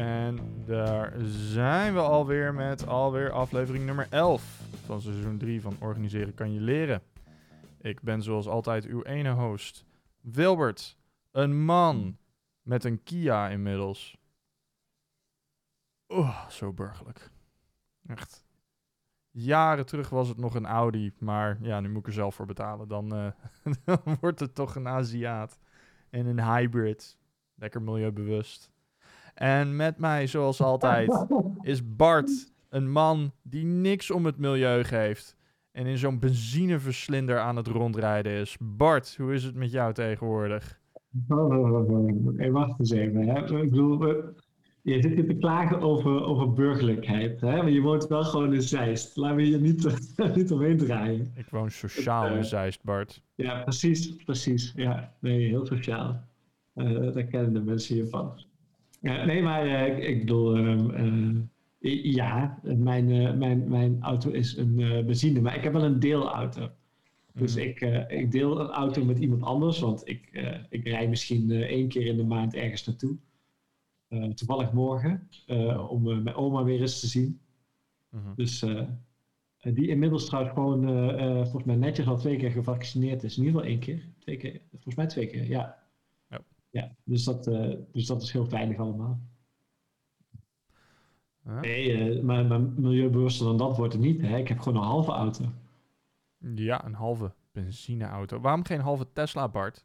En daar zijn we alweer met alweer aflevering nummer 11 van seizoen 3 van Organiseren kan je leren. Ik ben zoals altijd uw ene host, Wilbert. Een man met een Kia inmiddels. Oeh, zo burgerlijk. Echt. Jaren terug was het nog een Audi, maar ja, nu moet ik er zelf voor betalen. Dan, eh, dan wordt het toch een Aziat en een hybrid. Lekker milieubewust. En met mij, zoals altijd, is Bart, een man die niks om het milieu geeft. En in zo'n benzineverslinder aan het rondrijden is. Bart, hoe is het met jou tegenwoordig? Hey, wacht eens even. Hè? Ik bedoel, je zit hier te klagen over, over burgerlijkheid. Hè? Maar je woont wel gewoon in Zeist. Laten we hier niet, niet omheen draaien. Ik woon sociaal in Zeist, Bart. Ja, precies. Precies. Ja, nee, heel sociaal. Eh daar kennen de mensen hiervan. Nee, maar eh, ik, bedoel, ehm, eh, ja, mijn, eh, mijn, mijn auto is een benzine, maar ik heb wel een deelauto. Dus Mhm. ik, ik deel een auto met iemand anders, want ik, ik rij misschien één keer in de maand ergens naartoe. Toevallig morgen, om mijn oma weer eens te zien. Mhm. Dus die inmiddels trouwens gewoon volgens mij netjes al twee keer gevaccineerd is. In ieder geval één keer. Twee keer. Volgens mij twee keer, ja. Ja. dus, dat, eh, dus dat is heel weinig allemaal. Nee, eh, maar, maar milieubewuster dan dat wordt het niet. Hè? Ik heb gewoon een halve auto. Ja, een halve benzineauto. Waarom geen halve Tesla, Bart?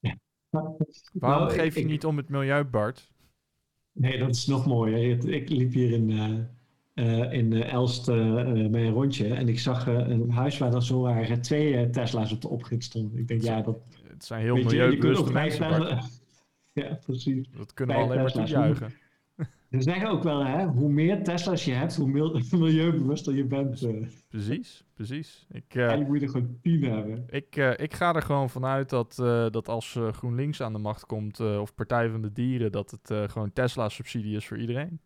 Waarom Nou, geef je niet om het milieu, Bart? Nee, dat is nog mooier. Ik, liep hier in, eh, in Elst bij een rondje en ik zag een huis waar er zo waren twee Tesla's op de oprit stonden. Ik denk, ja, dat... Het zijn heel milieubewuste vijf mensen, Ja, precies. Dat kunnen we alleen maar toejuichen. Ze zeggen ook wel, hè, hoe meer Tesla's je hebt, hoe mil- milieubewuster je bent. eh. Precies, precies. Ik, eh, Eigenlijk moet je er gewoon tien hebben. ik, eh, ik ga er gewoon vanuit dat, dat als GroenLinks aan de macht komt, of Partij van de Dieren, dat het gewoon Tesla-subsidie is voor iedereen.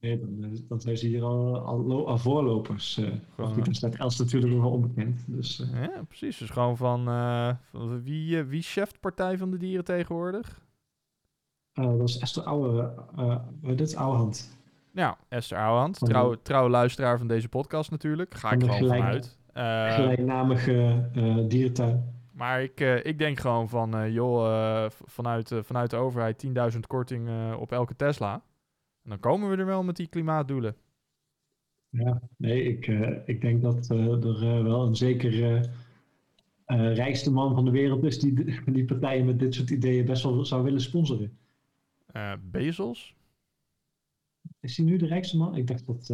Nee, dan, eh, dan zijn ze hier al, al, lo- al voorlopers. eh Gewoon, Goed, dat is net Els natuurlijk nog wel onbekend. Dus, eh, Ja, precies. Dus gewoon van, eh, van wie, eh, wie cheft Partij van de Dieren tegenwoordig? eh, dat is Esther Ouwe, eh, dit is Ouwehand. Nou, Esther Ouwehand, trouw, trouwe luisteraar van deze podcast natuurlijk. Ga ik gewoon gelijk- vanuit. Eh, Gelijknamige eh, dierentuin. maar ik, eh, ik denk gewoon van, eh, joh, eh, vanuit, eh, vanuit de overheid 10.000 korting eh, op elke Tesla. En dan komen we er wel met die klimaatdoelen. Ja, nee, ik, eh, ik denk dat eh, er eh, wel een zeker rijkste man van de wereld is die die partijen met dit soort ideeën best wel zou willen sponsoren. Bezos? Is hij nu de rijkste man? Ik dacht dat,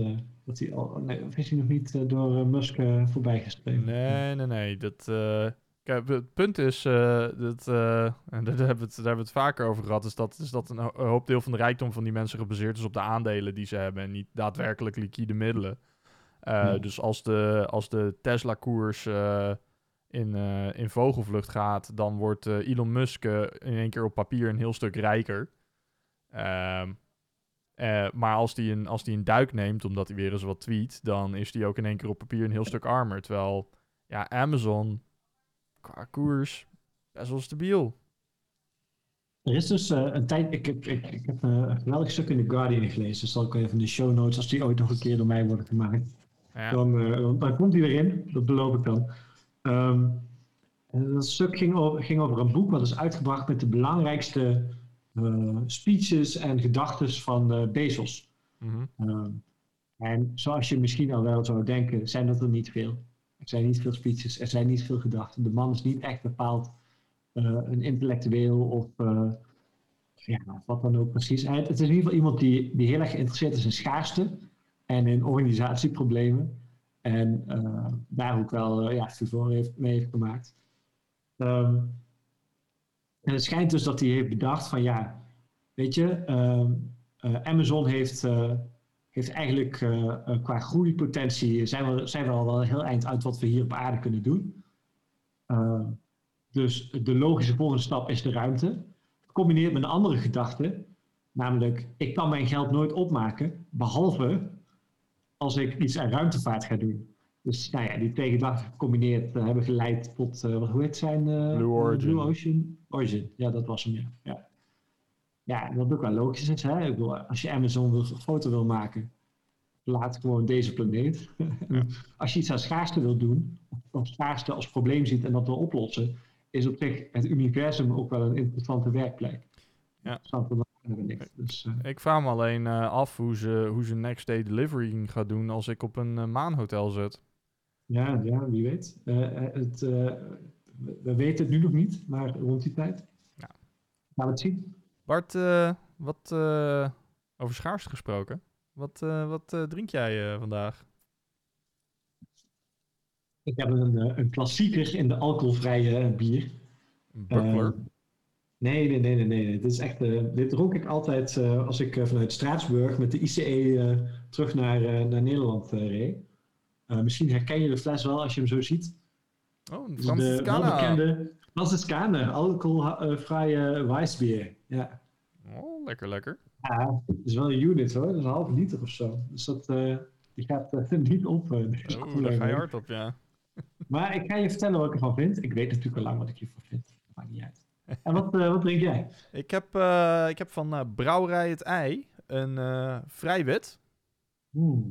dat hij al. Nee, of is hij nog niet door Musk voorbij gestreven? Nee, nee, nee. Dat, kijk, het punt is, eh, dat, eh, en daar hebben, we het, daar hebben we het vaker over gehad, is dat, is dat een ho- een hoop deel van de rijkdom van die mensen gebaseerd is op de aandelen die ze hebben en niet daadwerkelijk liquide middelen. Eh, Ja. Dus als de, als de Tesla-koers eh, in, eh, in vogelvlucht gaat, dan wordt eh, Elon Musk eh, in één keer op papier een heel stuk rijker. Ehm, eh, maar als die, een, als die een duik neemt, omdat hij weer eens wat tweet, dan is die ook in één keer op papier een heel stuk armer. Terwijl, ja, Amazon, qua koers, best wel stabiel. Er is dus eh, een tijd. Ik heb, ik, ik heb eh, een geweldig stuk in The Guardian gelezen. Dus zal ik even in de show notes, als die ooit nog een keer door mij worden gemaakt. Ja, Dan, eh, dan, komt hij erin, dat beloof ik dan. En dat stuk ging over, ging over een boek wat is uitgebracht met de belangrijkste speeches en gedachten van Bezos. mhm. Ehm, en zoals je misschien al wel zou denken, zijn dat er niet veel. Er zijn niet veel speeches, er zijn niet veel gedachten. De man is niet echt bepaald eh, een intellectueel of eh, ja, wat dan ook precies. Het is in ieder geval iemand die, die heel erg geïnteresseerd is in schaarste en in organisatieproblemen. En eh, daar ook wel ja, furore heeft, mee heeft gemaakt. Ehm, en het schijnt dus dat hij heeft bedacht van ja, weet je, ehm, eh, Amazon heeft, heeft eigenlijk eh, eh, qua groeipotentie zijn we, zijn we al wel een heel eind uit wat we hier op aarde kunnen doen. Ehm, dus de logische volgende stap is de ruimte. Gecombineerd met een andere gedachte, namelijk ik kan mijn geld nooit opmaken, behalve als ik iets aan ruimtevaart ga doen. Dus nou ja, die twee gedachten gecombineerd eh, hebben geleid tot, eh, wat hoe heet zijn? eh, Blue Origin. Blue Ocean? Origin, ja, dat was hem, ja. ja. Ja, wat ook wel logisch is. Hè? Ik bedoel, als je Amazon wil, een foto wil maken, laat gewoon deze planeet. als je iets aan schaarste wil doen, of schaarste als probleem ziet en dat wil oplossen, is op zich het universum ook wel een interessante werkplek. Ja. Dus, uh, ik vraag me alleen uh, af hoe ze, hoe ze next day delivery gaat doen als ik op een uh, maanhotel zit. Ja, ja, wie weet. het, we weten het nu nog niet, maar rond die tijd. Ja. Gaan we het zien. Bart, wat over schaarste gesproken. Wat, wat drink jij vandaag? Ik heb een, een klassieker in de alcoholvrije bier. Een? Nee, nee, nee, nee, nee. Dit is echt. Dit rook ik altijd als ik vanuit Straatsburg met de ICE terug naar, naar Nederland reed. misschien herken je de fles wel als je hem zo ziet. Oh, een de welbekende alcoholvrije Weissbier. Ja. Oh, lekker, lekker. Ja, het is wel een unit hoor. Dat is een halve liter of zo. Dus dat die gaat niet op. oh, daar ga je hard op, ja. maar ik ga je vertellen wat ik ervan vind. Ik weet natuurlijk al lang wat ik hiervan vind. Maakt niet uit. En wat, uh, wat drink jij? Ik heb, uh, ik heb van uh, Brouwerij het Ei een vrijwit. Oeh.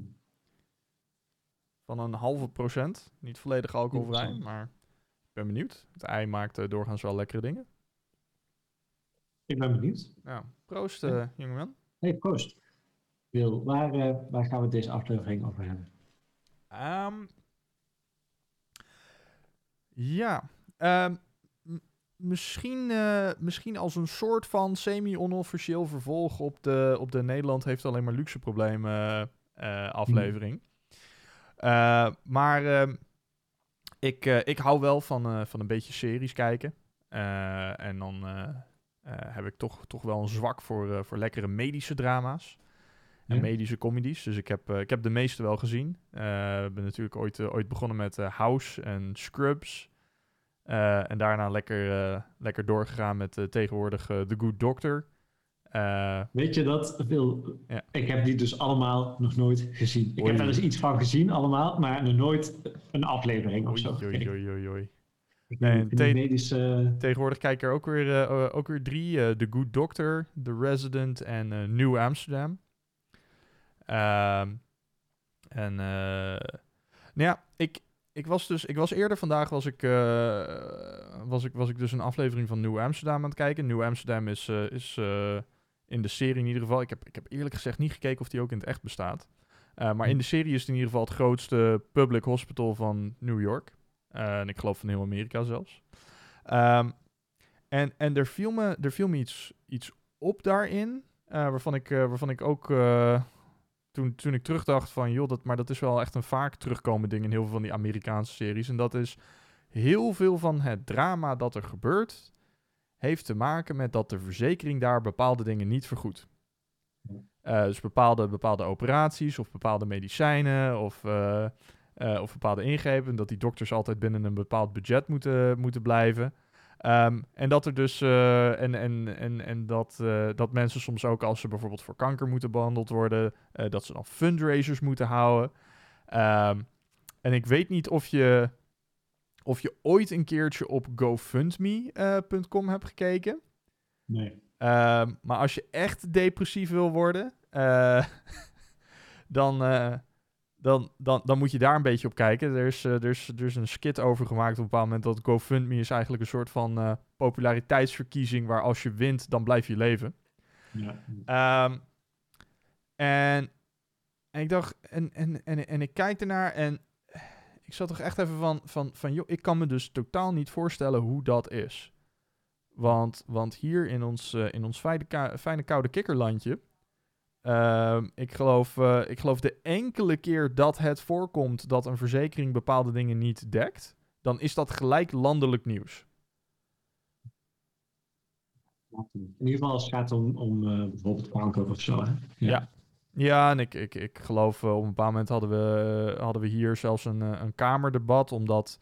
Van een halve procent. Niet volledig alcoholvrij, maar ik ben benieuwd. Het ei maakt doorgaans wel lekkere dingen. Ik ben benieuwd. Ja, proost, ja. jongeman. Hey, proost. Wil, waar, waar gaan we deze aflevering over hebben? Um, ja, um, misschien, uh, misschien als een soort van semi-onofficieel vervolg op de, op de Nederland heeft alleen maar luxe problemen uh, aflevering. Uh, maar ehm, ik, ik hou wel van, van een beetje series kijken. en dan heb ik toch, toch wel een zwak voor, voor lekkere medische drama's. En medische comedies. Dus ik heb, ik heb de meeste wel gezien. Ik ben natuurlijk ooit, ooit begonnen met House en Scrubs. Uh, en daarna lekker, uh, lekker doorgegaan met uh, tegenwoordig The Good Doctor. Weet je dat? Ja. Ik heb die dus allemaal nog nooit gezien. Ik heb er eens iets van gezien allemaal, maar nog nooit een aflevering of zo. Oei, oei, oei, oei. Nee, te medische... Tegenwoordig kijk ik er ook weer, ook weer drie. The Good Doctor, The Resident en New Amsterdam. Ehm, en nou ja, ik, ik was dus, ik was eerder vandaag was ik, uh, was ik, was ik dus een aflevering van New Amsterdam aan het kijken. New Amsterdam is, uh, is uh, in de serie in ieder geval. Ik heb, ik heb eerlijk gezegd niet gekeken of die ook in het echt bestaat. maar in de serie is het in ieder geval het grootste public hospital van New York. En ik geloof van heel Amerika zelfs. Um, en en er, viel me, er viel me iets, iets op daarin. waarvan, ik, waarvan ik ook toen, toen ik terugdacht van, joh, dat, maar dat is wel echt een vaak terugkomend ding in heel veel van die Amerikaanse series. En dat is heel veel van het drama dat er gebeurt, heeft te maken met dat de verzekering daar bepaalde dingen niet vergoedt. Dus bepaalde, bepaalde operaties of bepaalde medicijnen of, uh, of bepaalde ingrepen, dat die dokters altijd binnen een bepaald budget moeten, moeten blijven. Um, en dat er dus uh, en, en, en, en dat, uh, dat mensen soms ook als ze bijvoorbeeld voor kanker moeten behandeld worden, dat ze dan fundraisers moeten houden. Um, en ik weet niet of je, of je ooit een keertje op GoFundMe.com hebt gekeken. Nee. Um, maar als je echt depressief wil worden, dan dan, dan, dan moet je daar een beetje op kijken. Er is, uh, er, is, er is een skit over gemaakt op een bepaald moment dat GoFundMe is eigenlijk een soort van uh, populariteitsverkiezing waar als je wint, dan blijf je leven. Ja. Um, en, en ik dacht, en, en, en, en ik kijk ernaar en ik zat toch echt even van, van, van, joh, ik kan me dus totaal niet voorstellen hoe dat is. Want, want hier in ons, uh, in ons fijne, fijne koude kikkerlandje Uh, ik, geloof, uh, ik geloof de enkele keer dat het voorkomt dat een verzekering bepaalde dingen niet dekt, dan is dat gelijk landelijk nieuws. In ieder geval als het gaat om, om uh, bijvoorbeeld kanker of zo. Hè? Ja. ja. ja. en ik, ik, ik geloof eh, op een bepaald moment hadden we, hadden we hier zelfs een, een kamerdebat, omdat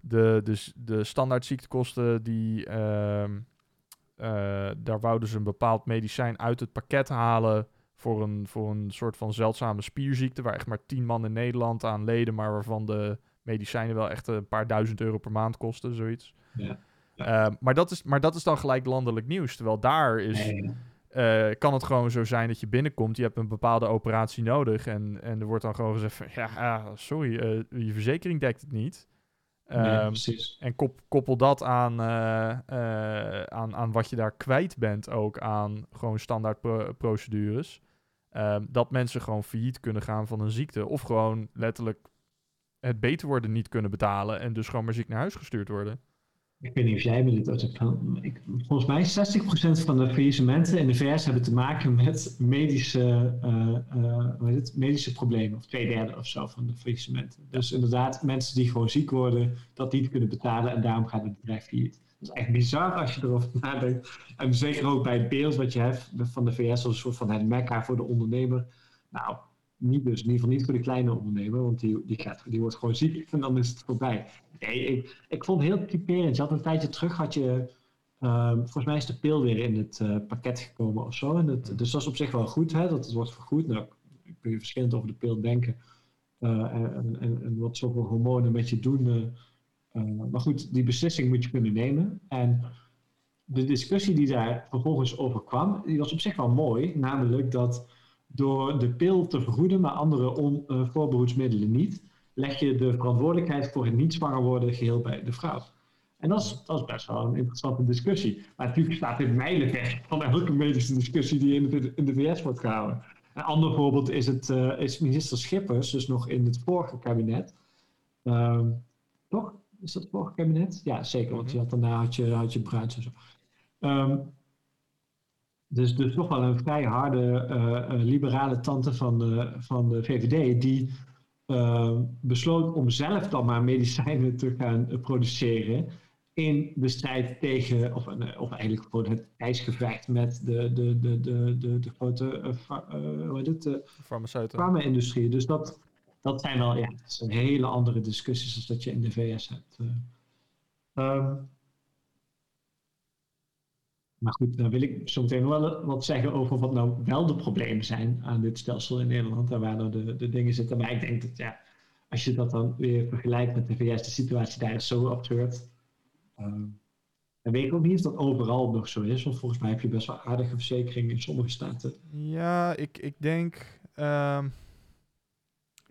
de, de, de standaard ziektekosten die. Ehm, daar wouden ze een bepaald medicijn uit het pakket halen voor een, voor een soort van zeldzame spierziekte, waar echt maar tien man in Nederland aan leden, maar waarvan de medicijnen wel echt een paar duizend euro per maand kosten, zoiets. Ja. Uh, maar, dat is, maar dat is dan gelijk landelijk nieuws. Terwijl daar is. Eh, kan het gewoon zo zijn dat je binnenkomt, je hebt een bepaalde operatie nodig en, en er wordt dan gewoon gezegd van, ja, ah, sorry, eh, je verzekering dekt het niet. Nee, Ehm, en kop- koppel dat aan, eh, eh, aan, aan wat je daar kwijt bent ook aan gewoon standaard pro- procedures. Ehm, dat mensen gewoon failliet kunnen gaan van een ziekte. Of gewoon letterlijk het beter worden niet kunnen betalen. En dus gewoon maar ziek naar huis gestuurd worden. Ik weet niet of jij me dit van. Ik, volgens mij 60% van de faillissementen in de VS hebben te maken met medische, hoe heet het? medische problemen. Of twee derde of zo van de faillissementen. Dus inderdaad, mensen die gewoon ziek worden, dat niet kunnen betalen en daarom gaat het bedrijf failliet. Is echt bizar als je erover nadenkt. En zeker ook bij het beeld wat je hebt van de VS als een soort van het mekka voor de ondernemer. Nou, niet dus, in ieder geval niet voor de kleine ondernemer, want die, die, gaat, die wordt gewoon ziek en dan is het voorbij. Nee, ik, ik vond het heel typerend. Je had een tijdje terug, had je, ehm, volgens mij is de pil weer in het eh, pakket gekomen of zo. En het, dus dat is op zich wel goed, hè, dat het wordt vergoed. Nou, kun je verschillend over de pil denken. eh, en, en, en wat zoveel hormonen met je doen. Eh, maar goed, die beslissing moet je kunnen nemen. En de discussie die daar vervolgens over kwam, die was op zich wel mooi. Namelijk dat door de pil te vergoeden, maar andere on, eh, voorbehoedsmiddelen niet, leg je de verantwoordelijkheid voor het niet zwanger worden geheel bij de vrouw. En dat is, dat is best wel een interessante discussie. Maar natuurlijk staat dit mijlenver van elke medische discussie die in de, in de VS wordt gehouden. Een ander voorbeeld is, het, eh, is minister Schippers, dus nog in het vorige kabinet. Ehm, toch? Is dat het vorige kabinet? Ja, zeker, want Mhm. je had, daarna had je, had je Bruins en zo. Ehm, dus, dus toch wel een vrij harde eh, eh, liberale tante van de, van de VVD, die eh, besloot om zelf dan maar medicijnen te gaan eh, produceren in de strijd tegen, of, of eigenlijk voor het ijsgevecht met de, de, de, de, de, de grote Farmaceuten. farma-industrie. Dus dat, dat zijn wel ja, dat zijn hele andere discussies als dat je in de VS hebt. eh. Ehm, maar goed, dan wil ik zo meteen wel wat zeggen over wat nou wel de problemen zijn aan dit stelsel in Nederland en waar nou de, de dingen zitten. Maar ik denk dat ja, als je dat dan weer vergelijkt met de VS, de situatie daar is zo absurd. Ehm, en weet ik ook niet of dat overal nog zo is, want volgens mij heb je best wel aardige verzekeringen in sommige staten. Ja, ik, ik denk. ehm,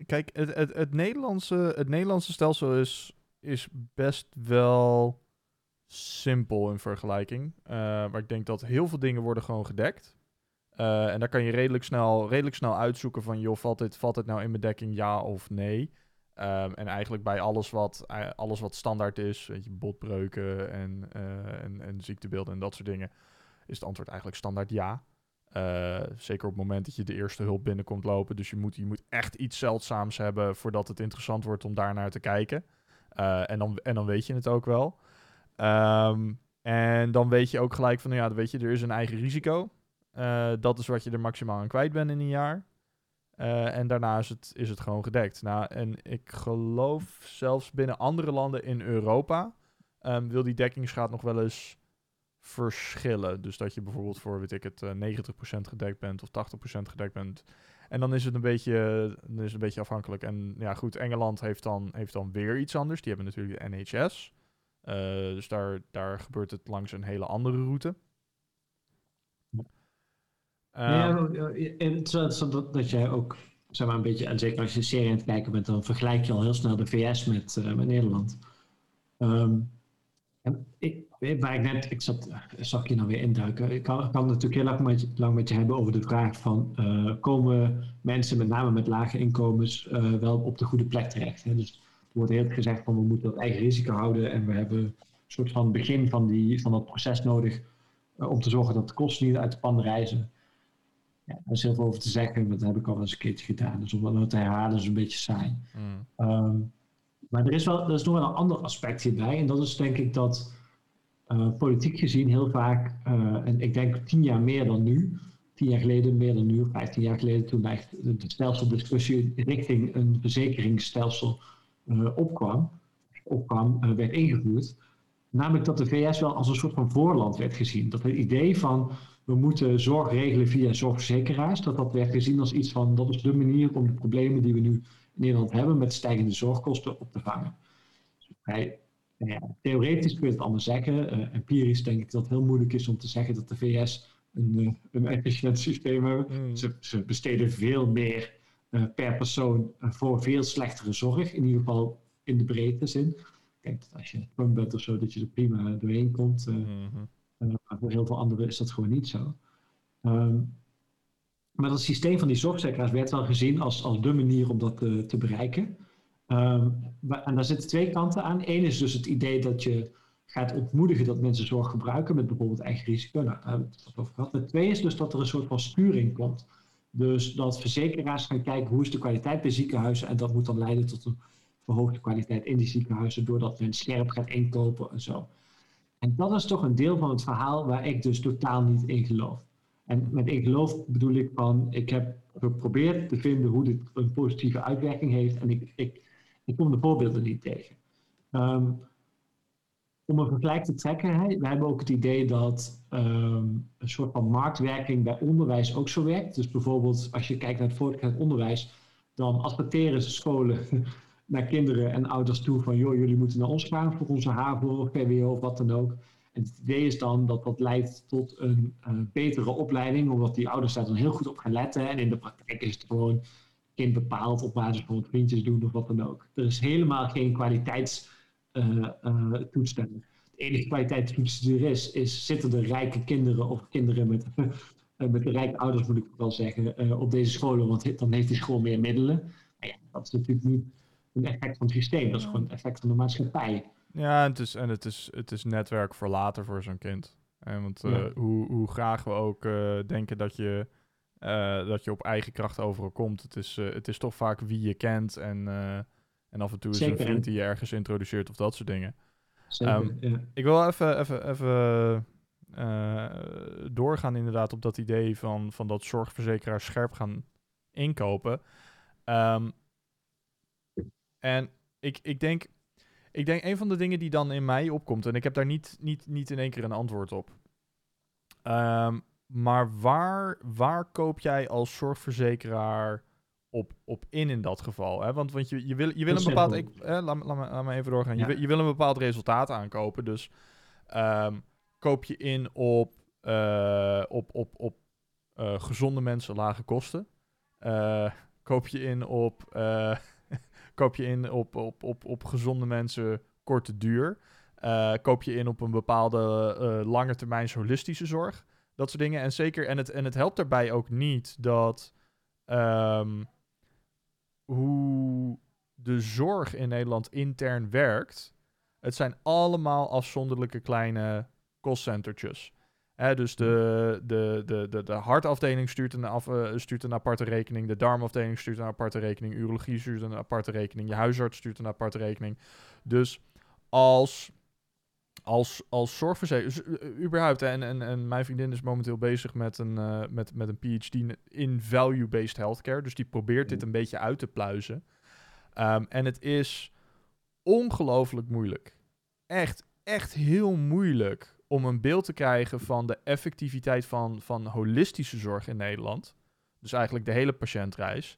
kijk, het, het, het, Nederlandse, het Nederlandse stelsel is, is best wel simpel in vergelijking. Eh, maar ik denk dat heel veel dingen worden gewoon gedekt. Eh, en daar kan je redelijk snel, redelijk snel uitzoeken van, joh, valt dit, valt dit nou in bedekking ja of nee? Ehm, en eigenlijk bij alles wat, eh, alles wat standaard is, weet je, botbreuken en, en, en ziektebeelden en dat soort dingen, is het antwoord eigenlijk standaard ja. Eh, zeker op het moment dat je de eerste hulp binnenkomt lopen. Dus je moet, je moet echt iets zeldzaams hebben voordat het interessant wordt om daar naar te kijken. Eh, en, dan, en dan weet je het ook wel. Ehm, en dan weet je ook gelijk van, nou ja, dan weet je, er is een eigen risico. Eh, dat is wat je er maximaal aan kwijt bent in een jaar. En daarna is het, is het gewoon gedekt. Nou, en ik geloof zelfs binnen andere landen in Europa ehm, wil die dekkingsgraad nog wel eens verschillen. Dus dat je bijvoorbeeld voor, weet ik het, eh, 90% gedekt bent of 80% gedekt bent. En dan is het een beetje, dan is het een beetje afhankelijk. En ja, goed, Engeland heeft dan, heeft dan weer iets anders. Die hebben natuurlijk de NHS. Eh, dus daar, daar gebeurt het langs een hele andere route. Ja, Ehm, eh, en het is dat, dat jij ook, zeg maar een beetje, en zeker als je een serie aan het kijken bent, dan vergelijk je al heel snel de VS met, eh, met Nederland. Ehm, en ik, waar ik net, ik zat, eh, zag je nou weer induiken. Ik kan, kan het natuurlijk heel lang met, je- lang met je hebben over de vraag van, eh, komen mensen met name met lage inkomens eh, wel op de goede plek terecht? Hè? Dus er wordt heel gezegd van, we moeten dat eigen risico houden en we hebben een soort van begin van, die, van dat proces nodig om te zorgen dat de kosten niet uit de pan reizen. Ja, daar is heel veel over te zeggen, maar dat heb ik al eens een keertje gedaan. Dus om dat nou te herhalen is een beetje saai. mm, Ehm, maar er is, wel, er is nog wel een ander aspect hierbij. En dat is denk ik dat politiek gezien heel vaak, eh, en ik denk tien jaar meer dan nu, tien jaar geleden meer dan nu, vijftien jaar geleden, toen echt de, stelseldiscussie richting een verzekeringsstelsel eh, opkwam, opkwam eh, werd ingevoerd. Namelijk dat de VS wel als een soort van voorland werd gezien. Dat het idee van we moeten zorg regelen via zorgverzekeraars, dat dat werd gezien als iets van dat is de manier om de problemen die we nu in Nederland hebben met stijgende zorgkosten op te vangen. Ja, theoretisch kun je het anders zeggen. Eh, empirisch denk ik dat het heel moeilijk is om te zeggen dat de VS een, een efficiënt systeem hebben. Mm. Ze, ze besteden veel meer per persoon voor veel slechtere zorg. In ieder geval in de breedte zin. Ik denk dat als je een bent of zo, dat je er prima doorheen komt. Mhm. maar voor heel veel anderen is dat gewoon niet zo. Ehm, maar dat systeem van die zorgverzekeraars werd wel gezien als, als de manier om dat te bereiken. Ehm, en daar zitten twee kanten aan. Eén is dus het idee dat je gaat ontmoedigen dat mensen zorg gebruiken met bijvoorbeeld eigen risico. Nou, daar hebben we het over gehad. Tweede is dus dat er een soort van sturing komt. Dus dat verzekeraars gaan kijken hoe is de kwaliteit bij ziekenhuizen en dat moet dan leiden tot een verhoogde kwaliteit in die ziekenhuizen doordat men scherp gaat inkopen en zo. En dat is toch een deel van het verhaal waar ik dus totaal niet in geloof. En met in geloof bedoel ik van, ik heb geprobeerd te vinden hoe dit een positieve uitwerking heeft en ik, ik, ik kom de voorbeelden niet tegen. Ehm, om een vergelijk te trekken, hè, we hebben ook het idee dat ehm, een soort van marktwerking bij onderwijs ook zo werkt. Dus bijvoorbeeld als je kijkt naar het voortgezet onderwijs, dan adverteren scholen naar kinderen en ouders toe van joh, jullie moeten naar ons gaan voor onze HAVO of PWO of wat dan ook. En het idee is dan dat dat leidt tot een uh, betere opleiding, omdat die ouders daar dan heel goed op gaan letten. En in de praktijk is het gewoon kind bepaald op basis van wat vriendjes doen of wat dan ook. Er is helemaal geen kwaliteitstoetstelling. Uh, uh, de enige kwaliteitstoets die er is, is zitten er rijke kinderen of kinderen met, met de rijke ouders, moet ik wel zeggen, op deze scholen, want dan heeft die school meer middelen. Maar ja, dat is natuurlijk niet een effect van het systeem, dat is gewoon een effect van de maatschappij. Ja, en het is, en het is, het is netwerk voor later voor zo'n kind. En want ja. hoe, hoe graag we ook uh, denken dat je, uh, dat je op eigen kracht overal komt, het is, uh, het is toch vaak wie je kent en, en af en toe is Zeker. een vriend die je ergens introduceert of dat soort dingen. Zeker, um, ja. Ik wil even, even, even doorgaan inderdaad op dat idee van, van dat zorgverzekeraars scherp gaan inkopen. Um, en ik, ik denk, ik denk een van de dingen die dan in mij opkomt, en ik heb daar niet, niet, niet in één keer een antwoord op. Um, maar waar, waar koop jij als zorgverzekeraar op, op in in dat geval? Hè? Want, want je, je wil, je wil een bepaald. Ik, eh, laat, laat, me, laat me even doorgaan. Ja. Je, wil, je wil een bepaald resultaat aankopen. Dus um, koop je in op, uh, op, op, op uh, gezonde mensen, lage kosten. Uh, koop je in op koop je in op, op, op, op gezonde mensen korte duur. Koop je in op een bepaalde lange termijn holistische zorg. Dat soort dingen. En zeker, en het, en het helpt daarbij ook niet dat um, hoe de zorg in Nederland intern werkt. Het zijn allemaal afzonderlijke kleine kostcentertjes. Dus de, de, de, de, de hartafdeling stuurt een, uh, stuurt een aparte rekening. De darmafdeling stuurt een aparte rekening. Urologie stuurt een aparte rekening. Je huisarts stuurt een aparte rekening. Dus als, als, als zorgverzekeraar... Dus, überhaupt, en, en, en mijn vriendin is momenteel bezig met een, uh, met, met een PhD in value-based healthcare. Dus die probeert dit een beetje uit te pluizen. Um, en het is ongelooflijk moeilijk. Echt, echt heel moeilijk om een beeld te krijgen van de effectiviteit van, van holistische zorg in Nederland. Dus eigenlijk de hele patiëntreis.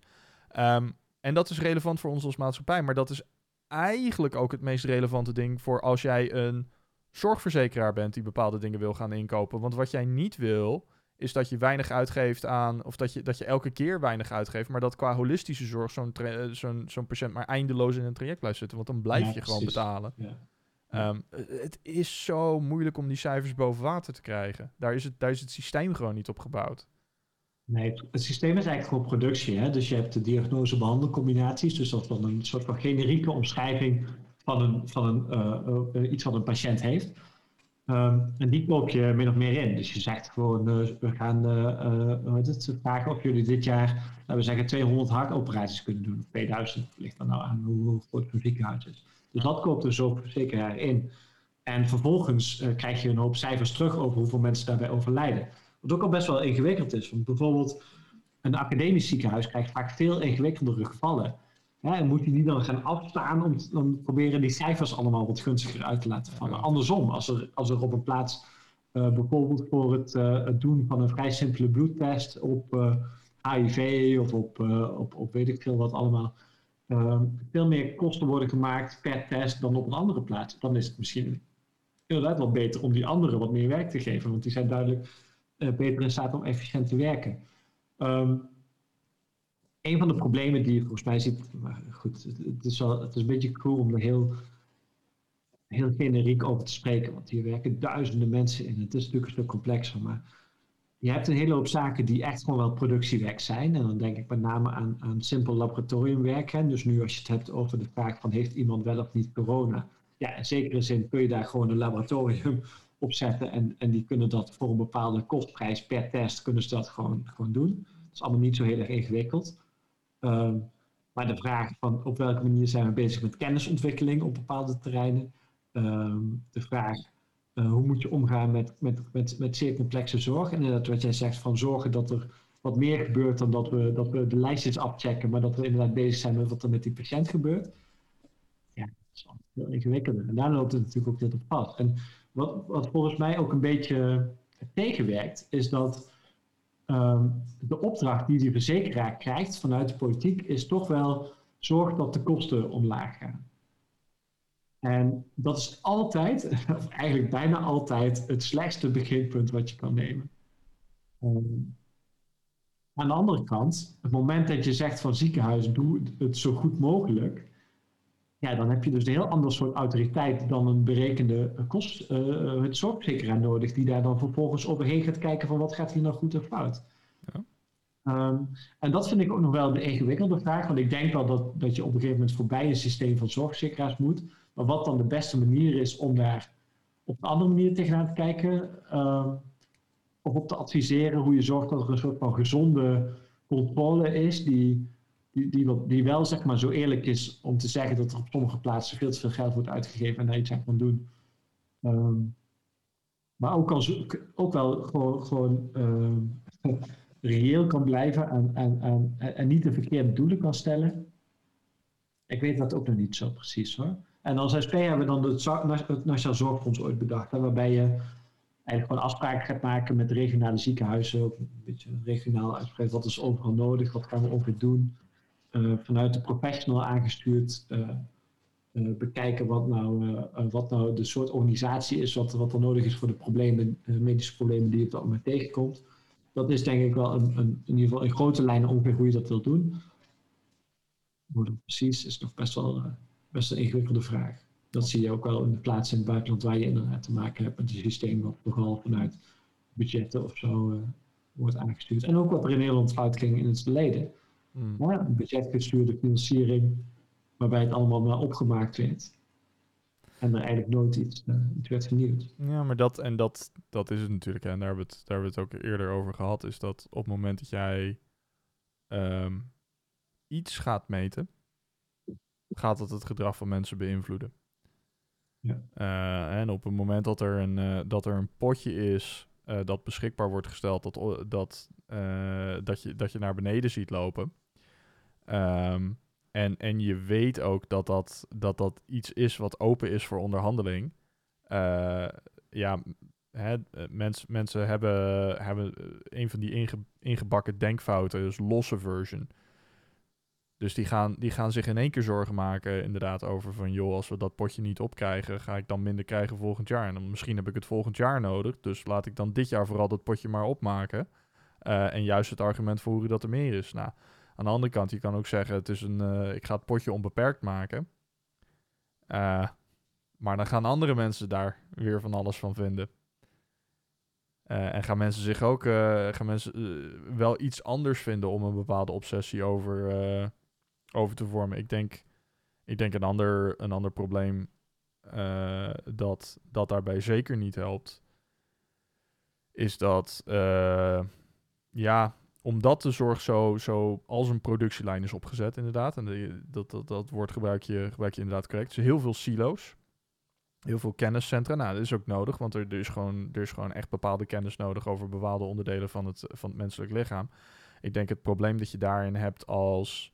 Um, en dat is relevant voor ons als maatschappij, maar dat is eigenlijk ook het meest relevante ding voor als jij een zorgverzekeraar bent die bepaalde dingen wil gaan inkopen. Want wat jij niet wil, is dat je weinig uitgeeft aan, of dat je, dat je elke keer weinig uitgeeft, maar dat qua holistische zorg zo'n zo'n zo'n patiënt maar eindeloos in een traject blijft zitten. Want dan blijf Ja, je gewoon precies. betalen. Ja. Ehm, het is zo moeilijk om die cijfers boven water te krijgen. Daar is het, daar is het systeem gewoon niet op gebouwd. Nee, het, het systeem is eigenlijk gewoon productie. Hè? Dus je hebt de diagnose-behandelcombinaties. Dus dat dan een soort van generieke omschrijving van, een, van een, uh, uh, iets wat een patiënt heeft. Ehm, en die koop je min of meer in. Dus je zegt gewoon, we gaan uh, vragen of jullie dit jaar, laten we zeggen, 200 hartoperaties kunnen doen. Of 2000, ligt dan nou aan hoe, groot een ziekenhuis is. Dus dat koopt de zorgverzekeraar in. En vervolgens krijg je een hoop cijfers terug over hoeveel mensen daarbij overlijden. Wat ook al best wel ingewikkeld is. Want bijvoorbeeld een academisch ziekenhuis krijgt vaak veel ingewikkeldere gevallen. Moet je die dan gaan afstaan om, om proberen die cijfers allemaal wat gunstiger uit te laten vallen. Andersom, als er, als er op een plaats uh, bijvoorbeeld voor het, uh, het, doen van een vrij simpele bloedtest op HIV of op, op, op weet ik veel wat allemaal uh, veel meer kosten worden gemaakt per test dan op een andere plaats, dan is het misschien inderdaad wel beter om die anderen wat meer werk te geven. Want die zijn duidelijk beter in staat om efficiënt te werken. Um, een van de problemen die je volgens mij ziet, maar goed, het, is, wel, het is een beetje cool om er heel, heel generiek over te spreken, want hier werken duizenden mensen in. Het is natuurlijk een stuk complexer, maar je hebt een hele hoop zaken die echt gewoon wel productiewerk zijn. En dan denk ik met name aan, aan simpel laboratoriumwerk. Hè. Dus nu als je het hebt over de vraag van heeft iemand wel of niet corona. Ja, in zekere zin kun je daar gewoon een laboratorium op zetten. En, en die kunnen dat voor een bepaalde kostprijs per test kunnen ze dat gewoon, gewoon doen. Dat is allemaal niet zo heel erg ingewikkeld. Ehm, maar de vraag van op welke manier zijn we bezig met kennisontwikkeling op bepaalde terreinen. Ehm, de vraag uh, hoe moet je omgaan met, met, met, met zeer complexe zorg. En inderdaad wat jij zegt van zorgen dat er wat meer gebeurt dan dat we, dat we de lijstjes afchecken. Maar dat we inderdaad bezig zijn met wat er met die patiënt gebeurt. Ja, dat is veel ingewikkelder. En daar loopt het natuurlijk ook dit op vast. En wat, wat volgens mij ook een beetje tegenwerkt, is dat Ehm, de opdracht die die verzekeraar krijgt vanuit de politiek is toch wel zorg dat de kosten omlaag gaan. En dat is altijd, of eigenlijk bijna altijd, het slechtste beginpunt wat je kan nemen. Ehm, aan de andere kant, het moment dat je zegt van ziekenhuis, doe het zo goed mogelijk, ja, dan heb je dus een heel ander soort autoriteit dan een berekende kost, uh, het zorgverzekeraar nodig, die daar dan vervolgens overheen gaat kijken van wat gaat hier nou goed of fout. Ja. Ehm, en dat vind ik ook nog wel de ingewikkelde vraag, want ik denk wel dat, dat je op een gegeven moment voorbij een systeem van zorgverzekeraars moet, maar wat dan de beste manier is om daar op een andere manier tegenaan te kijken, um, of op te adviseren hoe je zorgt dat er een soort van gezonde controle is die die, die, wel zeg maar, zo eerlijk is om te zeggen dat er op sommige plaatsen veel te veel geld wordt uitgegeven en daar iets aan kan doen. Ehm, maar ook, als, ook wel gewoon, gewoon uh, reëel kan blijven en, en, en, en niet de verkeerde doelen kan stellen. Ik weet dat ook nog niet zo precies hoor. En als SP hebben we dan het, Nationaal Zorgfonds ooit bedacht, waarbij je eigenlijk gewoon afspraken gaat maken met regionale ziekenhuizen, een beetje regionaal uitspreken, wat is overal nodig, wat gaan we ongeveer doen. Eh, vanuit de professional aangestuurd eh, eh, bekijken wat nou, wat nou de soort organisatie is, wat, wat er nodig is voor de problemen, medische problemen die je moment tegenkomt. Dat is denk ik wel een, een, in ieder geval in grote lijnen ongeveer hoe je dat wilt doen. Hoe dat precies is nog best wel best een ingewikkelde vraag. Dat zie je ook wel in de plaatsen in het buitenland waar je inderdaad te maken hebt met een systeem wat vooral vanuit budgetten of zo wordt aangestuurd. En ook wat er in Nederland fout ging in het verleden. Mm. Ja, budgetgestuurde financiering, waarbij het allemaal maar opgemaakt werd. En er eigenlijk nooit iets, uh, werd vernieuwd. Ja, maar dat, en dat, dat is het natuurlijk. Hè. En daar hebben, we het, daar hebben we het ook eerder over gehad. Is dat op het moment dat jij um, iets gaat meten, gaat dat het gedrag van mensen beïnvloeden. Ja. Uh, en op het moment dat er een, uh, dat er een potje is dat beschikbaar wordt gesteld, dat, dat, dat, je, dat je naar beneden ziet lopen, Ehm, en, en je weet ook dat dat, dat dat iets is wat open is voor onderhandeling. Uh, ja, hè, eh, mens, mensen hebben, hebben een van die inge, ingebakken denkfouten, dus loss aversion. Dus die gaan, die gaan zich in één keer zorgen maken, inderdaad, over van joh, als we dat potje niet opkrijgen, ga ik dan minder krijgen volgend jaar. En dan misschien heb ik het volgend jaar nodig, dus laat ik dan dit jaar vooral dat potje maar opmaken. En juist het argument voeren dat er meer is. Nou, aan de andere kant, je kan ook zeggen, het is een, uh, ik ga het potje onbeperkt maken. Uh, maar dan gaan andere mensen daar weer van alles van vinden. Uh, en gaan mensen zich ook gaan mensen, wel iets anders vinden om een bepaalde obsessie over, over te vormen. Ik denk, ik denk een, ander, een ander probleem dat, dat daarbij zeker niet helpt, is dat ja, omdat de zorg zo, zo als een productielijn is opgezet, inderdaad. En dat, dat, dat woord gebruik je, gebruik je inderdaad correct. Dus heel veel silo's. Heel veel kenniscentra. Nou, dat is ook nodig, want er, is gewoon, er is gewoon echt bepaalde kennis nodig over bepaalde onderdelen van het, van het menselijk lichaam. Ik denk het probleem dat je daarin hebt als,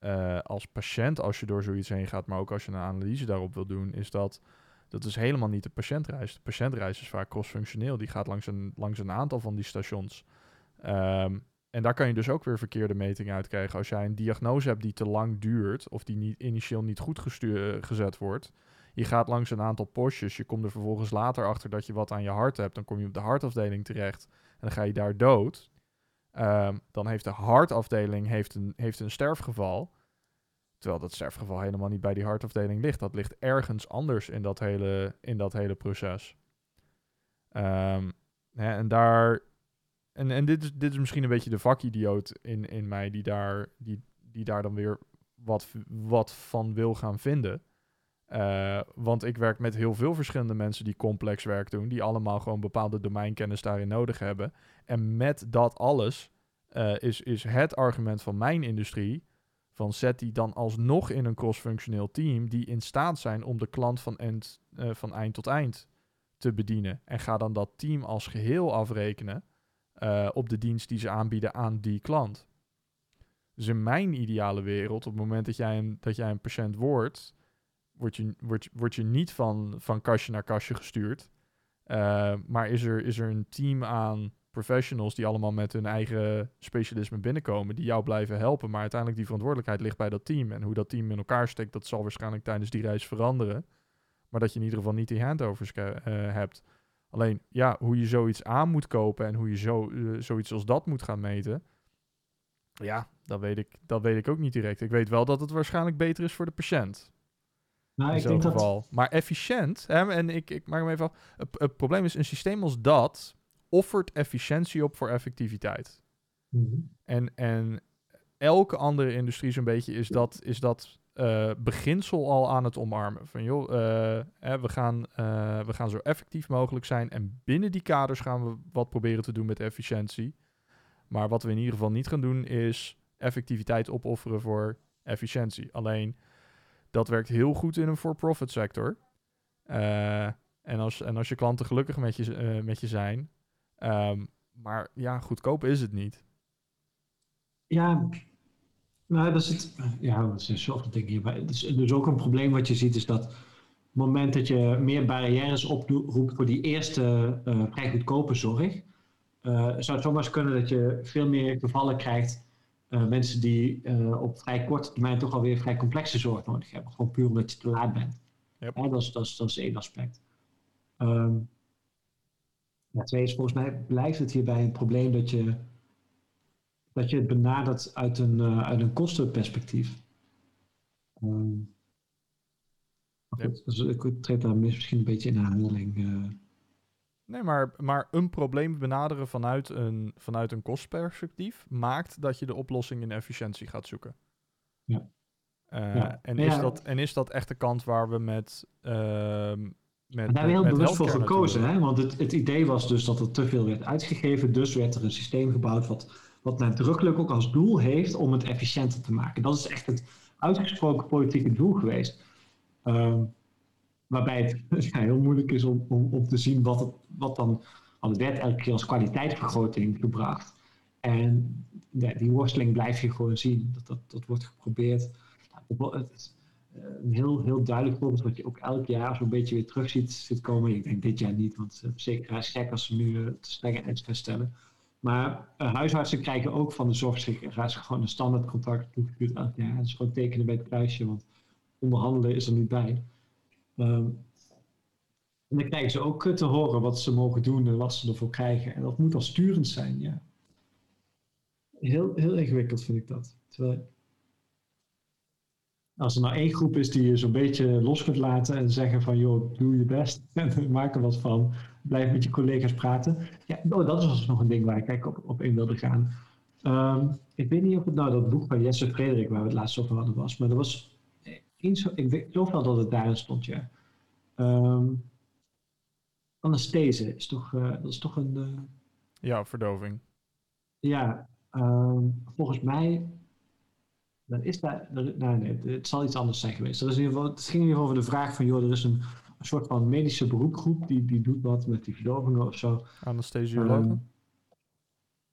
uh, als patiënt, als je door zoiets heen gaat, maar ook als je een analyse daarop wil doen, is dat dat is helemaal niet de patiëntreis. De patiëntreis is vaak crossfunctioneel. Die gaat langs een, langs een aantal van die stations. Um, en daar kan je dus ook weer verkeerde metingen uit krijgen. Als jij een diagnose hebt die te lang duurt of die niet, initieel niet goed gestuur, gezet wordt, Je gaat langs een aantal postjes. Je komt er vervolgens later achter dat je wat aan je hart hebt. Dan kom je op de hartafdeling terecht. En dan ga je daar dood. Ehm, dan heeft de hartafdeling heeft een, heeft een sterfgeval. Terwijl dat sterfgeval helemaal niet bij die hartafdeling ligt. Dat ligt ergens anders in dat hele, in dat hele proces. Ehm, hè, en daar. En, en dit, is, dit is misschien een beetje de vakidioot in, in mij, die daar, die, die daar dan weer wat, wat van wil gaan vinden. Uh, want ik werk met heel veel verschillende mensen die complex werk doen, die allemaal gewoon bepaalde domeinkennis daarin nodig hebben. En met dat alles uh, is, is het argument van mijn industrie van zet die dan alsnog in een cross-functioneel team die in staat zijn om de klant van, end, uh, van eind tot eind te bedienen. En ga dan dat team als geheel afrekenen op de dienst die ze aanbieden aan die klant. Dus in mijn ideale wereld, op het moment dat jij een, dat jij een patiënt wordt, word je, word, word je niet van, van kastje naar kastje gestuurd. Uh, maar is er, is er een team aan professionals die allemaal met hun eigen specialisme binnenkomen, die jou blijven helpen. Maar uiteindelijk die verantwoordelijkheid ligt bij dat team. En hoe dat team in elkaar steekt, dat zal waarschijnlijk tijdens die reis veranderen. Maar dat je in ieder geval niet die handovers uh, hebt. Alleen, ja, hoe je zoiets aan moet kopen en hoe je zo, uh, zoiets als dat moet gaan meten. Ja, dat weet, ik, dat weet ik ook niet direct. Ik weet wel dat het waarschijnlijk beter is voor de patiënt. Nou, in zo'n geval. Dat... Maar efficiënt, hè, en ik, ik maak hem even af. Het, het, probleem is, een systeem als dat offert efficiëntie op voor effectiviteit. Mm -hmm. en, en elke andere industrie zo'n beetje is dat, is dat uh, beginsel al aan het omarmen. Van joh, uh, we, gaan, uh, we gaan zo effectief mogelijk zijn en binnen die kaders gaan we wat proberen te doen met efficiëntie. Maar wat we in ieder geval niet gaan doen is effectiviteit opofferen voor efficiëntie. Alleen dat werkt heel goed in een for-profit sector. En, als, en als je klanten gelukkig met je, met je zijn. Um, maar ja, goedkoop is het niet. Ja, nou, dat is het. Ja, dat zijn zoveel dingen hierbij. Dus, dus ook een probleem wat je ziet is dat op het moment dat je meer barrières oproept voor die eerste uh, vrij goedkope zorg, uh, zou het zomaar kunnen dat je veel meer gevallen krijgt. Uh, mensen die uh, op vrij korte termijn toch alweer vrij complexe zorg nodig hebben. Gewoon puur omdat je te laat bent. Yep. Ja, dat, is, dat, is, dat is één aspect. Um, ja, twee is volgens mij blijft het hierbij een probleem dat je, dat je het benadert uit een, uit een kostenperspectief. Um, goed, dus ik treed daar misschien een beetje in herhaling. Nee, maar, maar een probleem benaderen vanuit een, vanuit een kostperspectief maakt dat je de oplossing in efficiëntie gaat zoeken. Ja. Uh, Ja. En, Ja. is dat, en is dat echt de kant waar we met. ehm met En daar hebben we heel bewust voor gekozen, hè? want het, het idee was dus dat er te veel werd uitgegeven. Dus werd er een systeem gebouwd wat, wat nadrukkelijk ook als doel heeft om het efficiënter te maken. Dat is echt het uitgesproken politieke doel geweest. Ehm, waarbij het heel moeilijk is om, om, te zien wat, het, wat dan. Want het werd elke keer als kwaliteitsvergroting gebracht. En die worsteling blijf je gewoon zien. Dat, dat, dat wordt geprobeerd. Nou, het- het- een heel, heel duidelijk voorbeeld wat je ook elk jaar zo'n beetje weer terug ziet, komen. Ik denk dit jaar niet, want uh, zeker is gek als ze nu uh, te strenge eisen gaan. Maar uh, huisartsen krijgen ook van de zorgverzekeraars gewoon een standaard contract toegestuurd jaar. Dat is gewoon tekenen bij het kruisje, want onderhandelen is er niet bij. Um, en dan krijgen ze ook te horen wat ze mogen doen en wat ze ervoor krijgen. En dat moet al sturend zijn, ja. Heel, heel ingewikkeld vind ik dat. Terwijl, als er nou één groep is die je zo'n beetje los kunt laten en zeggen van joh, doe je best en maak er wat van. Blijf met je collega's praten. Ja, oh, dat was nog een ding waar ik eigenlijk op, op in wilde gaan. Um, ik weet niet of het nou dat boek van Jesse Frederik, waar we het laatst over hadden, was. Maar er was eens, ik weet zoveel dat het daarin stond, ja. Um, anesthese is toch, uh, dat is toch een... Uh, Ja, verdoving. ja, um, volgens mij dan is daar, nou nee, het zal iets anders zijn geweest. Er is in ieder geval, het ging in ieder geval over de vraag van, joh, er is een, een soort van medische beroepgroep die, die doet wat met die verdovingen of zo. Anesthesiologen? Um,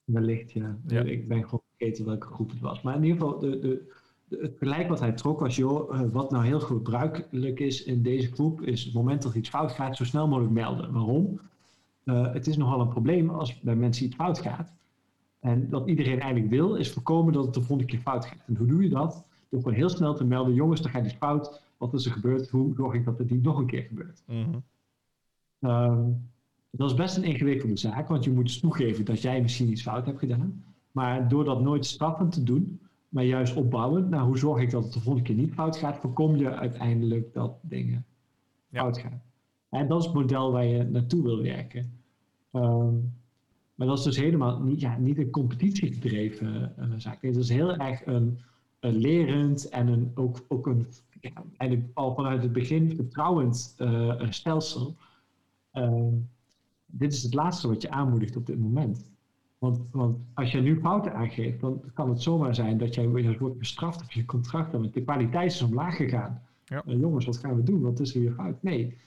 wellicht, ja. ja. Ik ben gewoon vergeten welke groep het was. Maar in ieder geval, de, de, de, het gelijk wat hij trok was, joh, uh, wat nou heel gebruikelijk is in deze groep, is het moment dat iets fout gaat, zo snel mogelijk melden. Waarom? Uh, het is nogal een probleem als bij mensen iets fout gaat. En wat iedereen eigenlijk wil, is voorkomen dat het de volgende keer fout gaat. En hoe doe je dat? Door gewoon heel snel te melden, jongens, er gaat iets fout. Wat is er gebeurd? Hoe zorg ik dat het niet nog een keer gebeurt? Mhm. Ehm, dat is best een ingewikkelde zaak, want je moet dus toegeven dat jij misschien iets fout hebt gedaan. Maar door dat nooit straffend te doen, maar juist opbouwend, nou hoe zorg ik dat het de volgende keer niet fout gaat, voorkom je uiteindelijk dat dingen Ja. fout gaan. En dat is het model waar je naartoe wil werken. Ehm, maar dat is dus helemaal niet, ja, niet een competitiegedreven eh, zaak. Nee, het is heel erg een, een lerend en een, ook, ook een, eigenlijk al vanuit het begin vertrouwend eh, een stelsel. Ehm, dit is het laatste wat je aanmoedigt op dit moment. Want, want als je nu fouten aangeeft, dan kan het zomaar zijn dat jij weer wordt bestraft op je contract. Want de kwaliteit is omlaag gegaan. Ja. Eh, jongens, wat gaan we doen? Wat is er weer fout? Nee.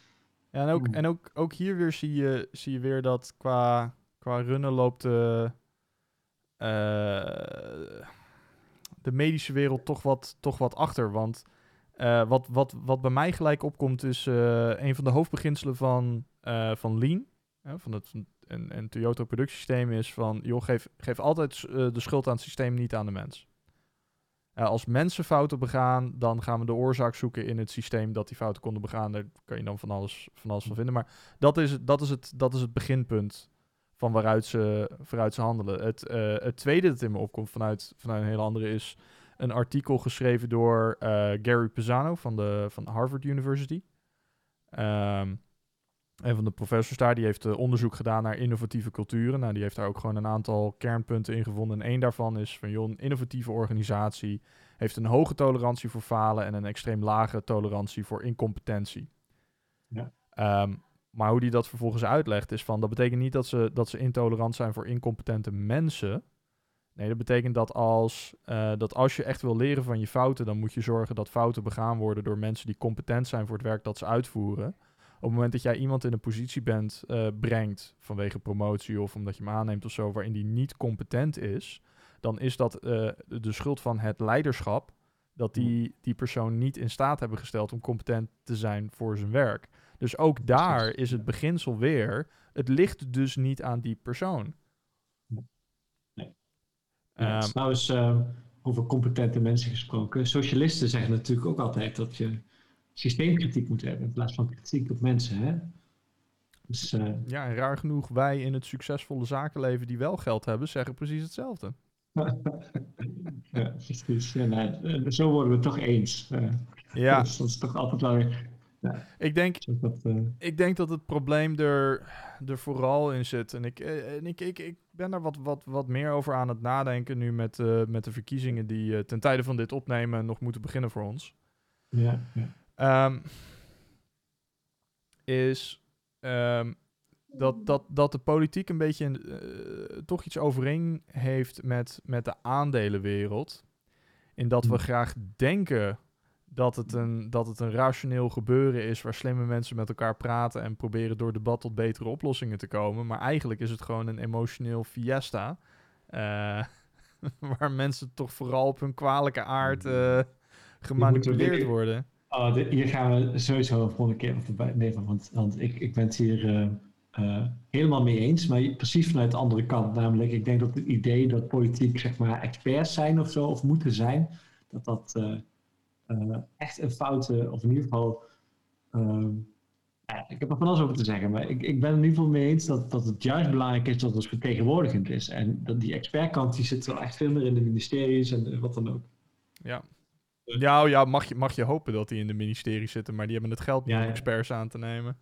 Ja, en ook, Oeh. en ook, ook hier weer zie je, zie je weer dat qua, qua runnen loopt de, eh, de medische wereld toch wat, toch wat achter. Want eh, wat, wat, wat bij mij gelijk opkomt is eh, een van de hoofdbeginselen van, eh, van Lean. van het, en, en Toyota productiesysteem is van, joh, geef, geef altijd de schuld aan het systeem, niet aan de mens. Als mensen fouten begaan, dan gaan we de oorzaak zoeken in het systeem dat die fouten konden begaan. Daar kan je dan van alles van, alles van vinden. Maar dat is, dat, is het, dat is het beginpunt van waaruit ze, waaruit ze handelen. Het, het tweede dat in me opkomt vanuit, vanuit een hele andere is een artikel geschreven door eh, Gary Pisano van, de, van Harvard University. Ehm een van de professors daar, die heeft eh, onderzoek gedaan naar innovatieve culturen. Nou, die heeft daar ook gewoon een aantal kernpunten in gevonden. En één daarvan is van, joh, een innovatieve organisatie heeft een hoge tolerantie voor falen en een extreem lage tolerantie voor incompetentie. Ja. Ehm, maar hoe die dat vervolgens uitlegt is van, dat betekent niet dat ze, dat ze intolerant zijn voor incompetente mensen. Nee, dat betekent dat als, eh, dat als je echt wil leren van je fouten, dan moet je zorgen dat fouten begaan worden door mensen die competent zijn voor het werk dat ze uitvoeren. Op het moment dat jij iemand in een positie bent, eh, brengt vanwege promotie of omdat je hem aanneemt of zo, waarin die niet competent is, dan is dat eh, de schuld van het leiderschap dat die, die persoon niet in staat hebben gesteld om competent te zijn voor zijn werk. Dus ook daar is het beginsel weer, het ligt dus niet aan die persoon. Ja, Ehm, trouwens, eh, over competente mensen gesproken. Socialisten zeggen natuurlijk ook altijd dat je systeemkritiek moet hebben in plaats van kritiek op mensen. Hè? Dus eh, ja, en raar genoeg, wij in het succesvolle zakenleven die wel geld hebben, zeggen precies hetzelfde. ja, precies. Ja, nou, eh, zo worden we het toch eens. Eh, Ja, dus dat is toch altijd wel weer. Ik denk, zo dat, eh, ik denk dat het probleem er, er vooral in zit. En, ik, eh, en ik, ik, ik ben daar wat, wat, wat meer over aan het nadenken nu met, eh, met de verkiezingen die ten tijde van dit opnemen nog moeten beginnen voor ons. ja, ja. Ehm, is ehm, dat, dat, dat de politiek een beetje toch iets overeen heeft met, met de aandelenwereld. In dat we Hmm. graag denken dat het, een, dat het een rationeel gebeuren is waar slimme mensen met elkaar praten en proberen door debat tot betere oplossingen te komen. Maar eigenlijk is het gewoon een emotioneel fiesta. eh, waar mensen toch vooral op hun kwalijke aard eh, gemanipuleerd worden. Oh, dit- hier gaan we sowieso een volgende keer bij. Nee, want, want ik, ik ben het hier eh, helemaal mee eens, maar precies vanuit de andere kant. Namelijk, ik denk dat het idee dat politiek zeg maar experts zijn of zo, of moeten zijn, dat dat echt een foute, of in ieder geval. ehm, ja, ik heb er van alles over te zeggen, maar ik, ik ben het in ieder geval mee eens dat, dat het juist belangrijk is dat het vertegenwoordigend is. En dat die expertkant die zit wel echt veel meer in de ministeries en eh, wat dan ook. Ja. Ja, oh ja mag, je, mag je hopen dat die in de ministerie zitten, maar die hebben het geld niet Ja, om experts aan te nemen.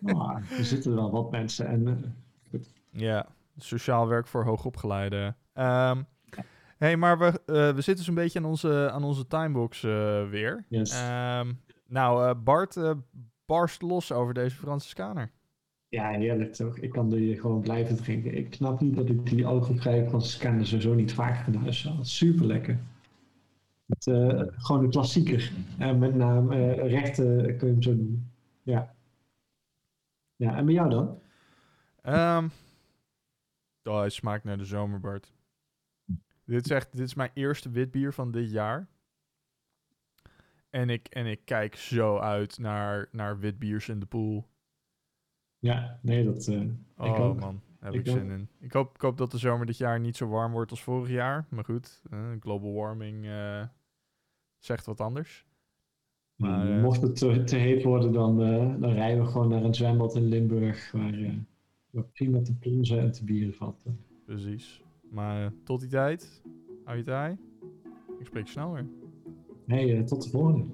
Maar er zitten wel wat mensen en eh, Ja, sociaal werk voor hoogopgeleiden. Ehm hey, maar we, eh, we zitten zo'n beetje aan onze, aan onze timebox eh, weer. Yes. Ehm, nou, eh, Bart eh, barst los over deze Franciscaner. Ja, heerlijk toch. Ik kan die gewoon blijven drinken. Ik snap niet dat ik die alcoholvrije van Scanner sowieso niet vaak van huis. Super lekker. Het, eh, gewoon een klassieker. En met name eh rechte kun je hem zo noemen. Ja. Ja, en bij jou dan? Ehm oh, hij smaakt naar de zomer, Bart. Dit is echt, dit is mijn eerste witbier van dit jaar. En ik, en ik kijk zo uit naar, naar witbiers in de pool. Ja, nee, dat... eh, Oh ook. man, heb Ik ik, zin ook. in. Ik hoop, ik hoop dat de zomer dit jaar niet zo warm wordt als vorig jaar. Maar goed, eh, global warming eh, zegt wat anders. Maar, eh, mocht het te, te heet worden, dan, dan rijden we gewoon naar een zwembad in Limburg. Waar we prima te plonzen en te bieren vatten. precies. Maar eh, tot die tijd, hou je taai. Ik spreek snel weer. Hey, eh, tot de volgende.